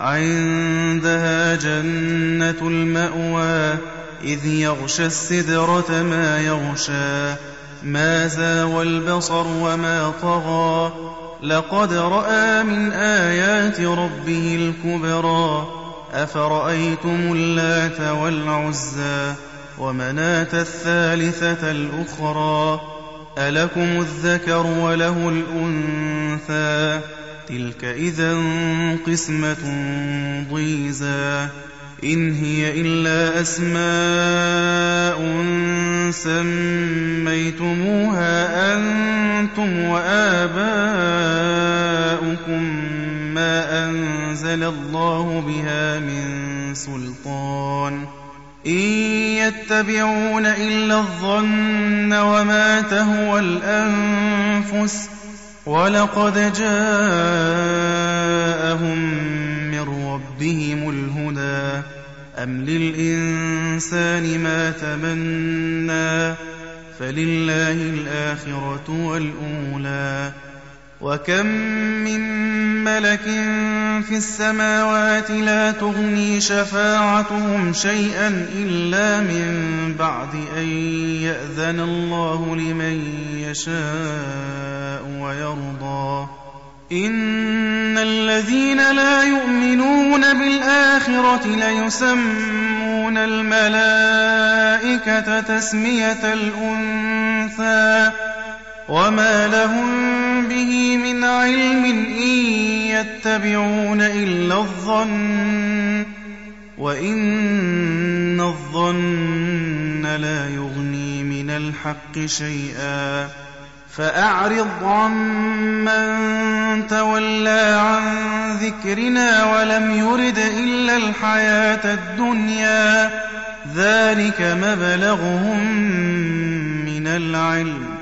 عندها جنة المأوى إذ يغشى السدرة ما يغشى. ما زاوى البصر وما طغى. لقد رأى من آيات ربه الكبرى. أفرأيتم اللات والعزى ومناة الثالثة الأخرى؟ ألكم الذكر وله الأنثى. تلك إذا قسمة ضيزى إن هي إلا أسماء سميتموها أنتم وآباؤكم ما أنزل الله بها من سلطان إن يتبعون إلا الظن وما تهوى الأنفس ولقد جاءهم من ربهم الهدى. أم للإنسان ما تمنى فلله الآخرة والأولى. وكم من ملك في السماوات لا تغني شفاعتهم شيئا إلا من بعد أن يأذن الله لمن يشاء ويرضى إن الذين لا يؤمنون بالآخرة ليسمون الملائكة تسمية الأنثى وما لهم من علم إن يتبعون إلا الظن وإن الظن لا يغني من الحق شيئا. فأعرض عمن تولى عن ذكرنا ولم يرد إلا الحياة الدنيا. ذلك مبلغهم من العلم.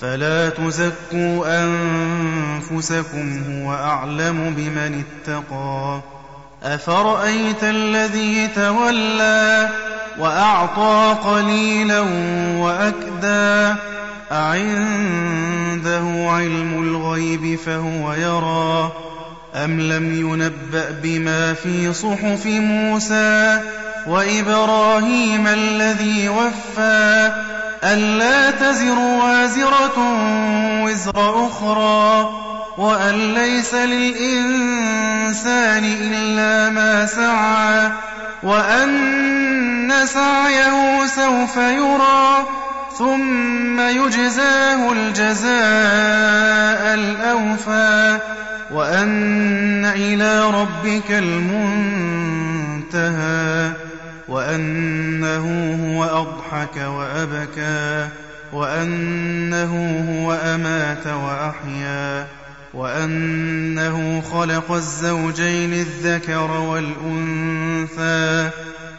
فلا تزكوا أنفسكم هو أعلم بمن اتقى. أفرأيت الذي تولى وأعطى قليلا وأكدى؟ أعنده علم الغيب فهو يرى. أم لم ينبأ بما في صحف موسى وإبراهيم الذي وفى؟ ألا تزر وازرة وزر أخرى وأن ليس للإنسان إلا ما سعى وأن سعيه سوف يرى ثم يجزاه الجزاء الأوفى وأن إلى ربك المنتهى وأنه هو أضحك وأبكى وأنه هو أمات وأحيا وأنه خلق الزوجين الذكر والأنثى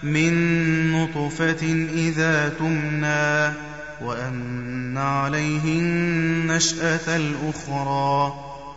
من نطفة إذا تمنى وأن عليه النشأة الأخرى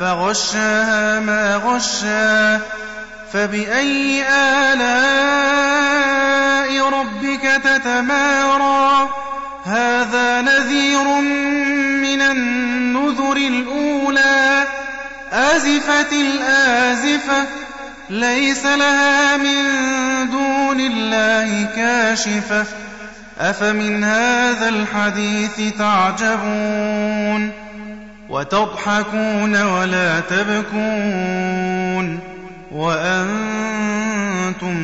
فغشاها ما غشى فبأي آلاء ربك تتمارى؟ هذا نذير من النذر الأولى أزفت الآزفة ليس لها من دون الله كاشفة. أفمن هذا الحديث تعجبون؟ وتضحكون ولا تبكون وأنتم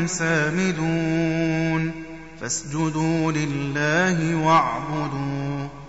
سامدون فاسجدوا لله واعبدوا